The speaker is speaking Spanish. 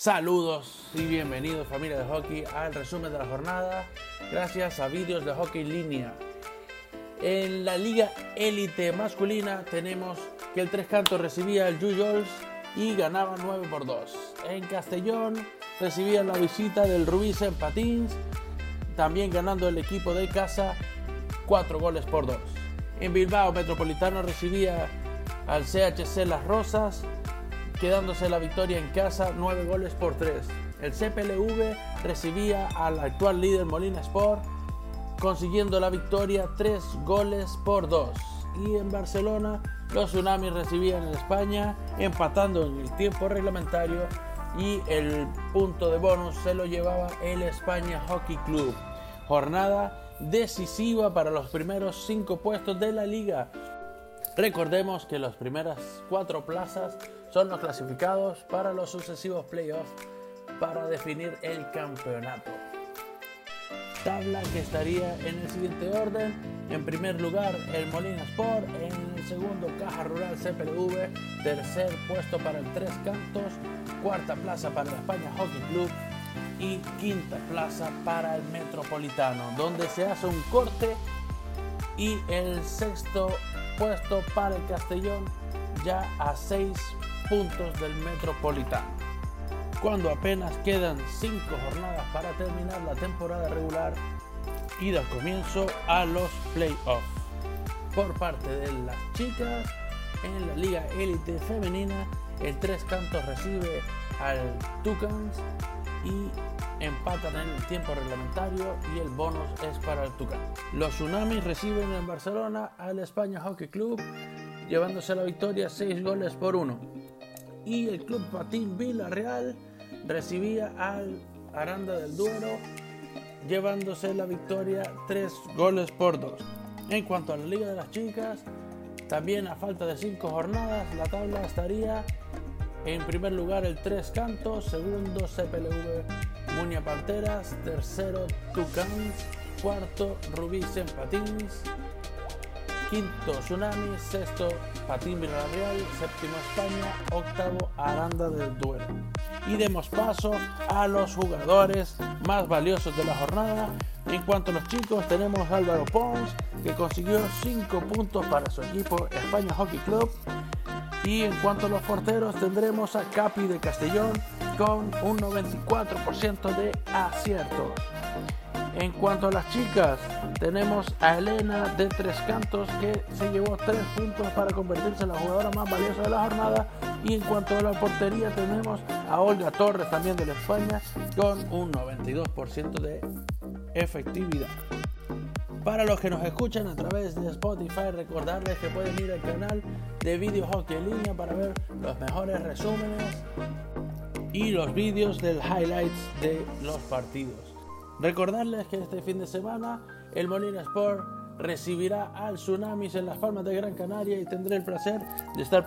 Saludos y bienvenidos familia de hockey al resumen de la jornada gracias a vídeos de hockey línea. En la liga élite masculina tenemos que el Tres Cantos recibía el Jujols y ganaba 9 por 2. En Castellón recibían la visita del Rubí en Patins, también ganando el equipo de casa 4 goles por 2. En Bilbao Metropolitano recibía al CHC Las Rosas quedándose la victoria en casa 9 goles por 3. El CPLV recibía al actual líder Molina Sport consiguiendo la victoria 3 goles por 2. Y en Barcelona los Tsunamis recibían en España empatando en el tiempo reglamentario y el punto de bonus se lo llevaba el España Hockey Club. Jornada decisiva para los primeros 5 puestos de la liga Recordemos que las primeras cuatro plazas son los clasificados para los sucesivos playoffs para definir el campeonato. Tabla que estaría en el siguiente orden. En primer lugar, el Molina Sport. En el segundo, Caja Rural CPLV. Tercer puesto para el Tres Cantos. Cuarta plaza para el España Hockey Club. Y quinta plaza para el Metropolitano, donde se hace un corte. Y el sexto puesto para el Castellón ya a 6 puntos del Metropolitano. Cuando apenas quedan 5 jornadas para terminar la temporada regular y dar comienzo a los playoffs. Por parte de las chicas, en la Liga Élite Femenina, el Tres Cantos recibe al Tucans y empatan en el tiempo reglamentario y el bonus es para el Tucán. Los Tsunamis reciben en Barcelona al España Hockey Club llevándose la victoria 6 goles por 1. Y el Club Patín Villarreal recibía al Aranda del Duero llevándose la victoria 3 goles por 2. En cuanto a la Liga de las Chicas, también a falta de 5 jornadas, la tabla estaría en primer lugar el Tres Cantos, segundo CPLV Munia Panteras, tercero Tucán, cuarto Rubí en Patins, quinto Tsunami, sexto Patín Villarreal, séptimo España, octavo Aranda del Duero. Y demos paso a los jugadores más valiosos de la jornada. En cuanto a los chicos, tenemos Álvaro Pons, que consiguió 5 puntos para su equipo España Hockey Club. Y en cuanto a los porteros, tendremos a Capi de Castellón, con un 94% de acierto. En cuanto a las chicas, tenemos a Elena de Tres Cantos que se llevó 3 puntos para convertirse en la jugadora más valiosa de la jornada. Y en cuanto a la portería, tenemos a Olga Torres también de la España con un 92% de efectividad. Para los que nos escuchan a través de Spotify, recordarles que pueden ir al canal de Video Hockey en línea para ver los mejores resúmenes y los vídeos del highlights de los partidos. Recordarles que este fin de semana el Molina Sport recibirá al Tsunamis en las Palmas de Gran Canaria y tendré el placer de estar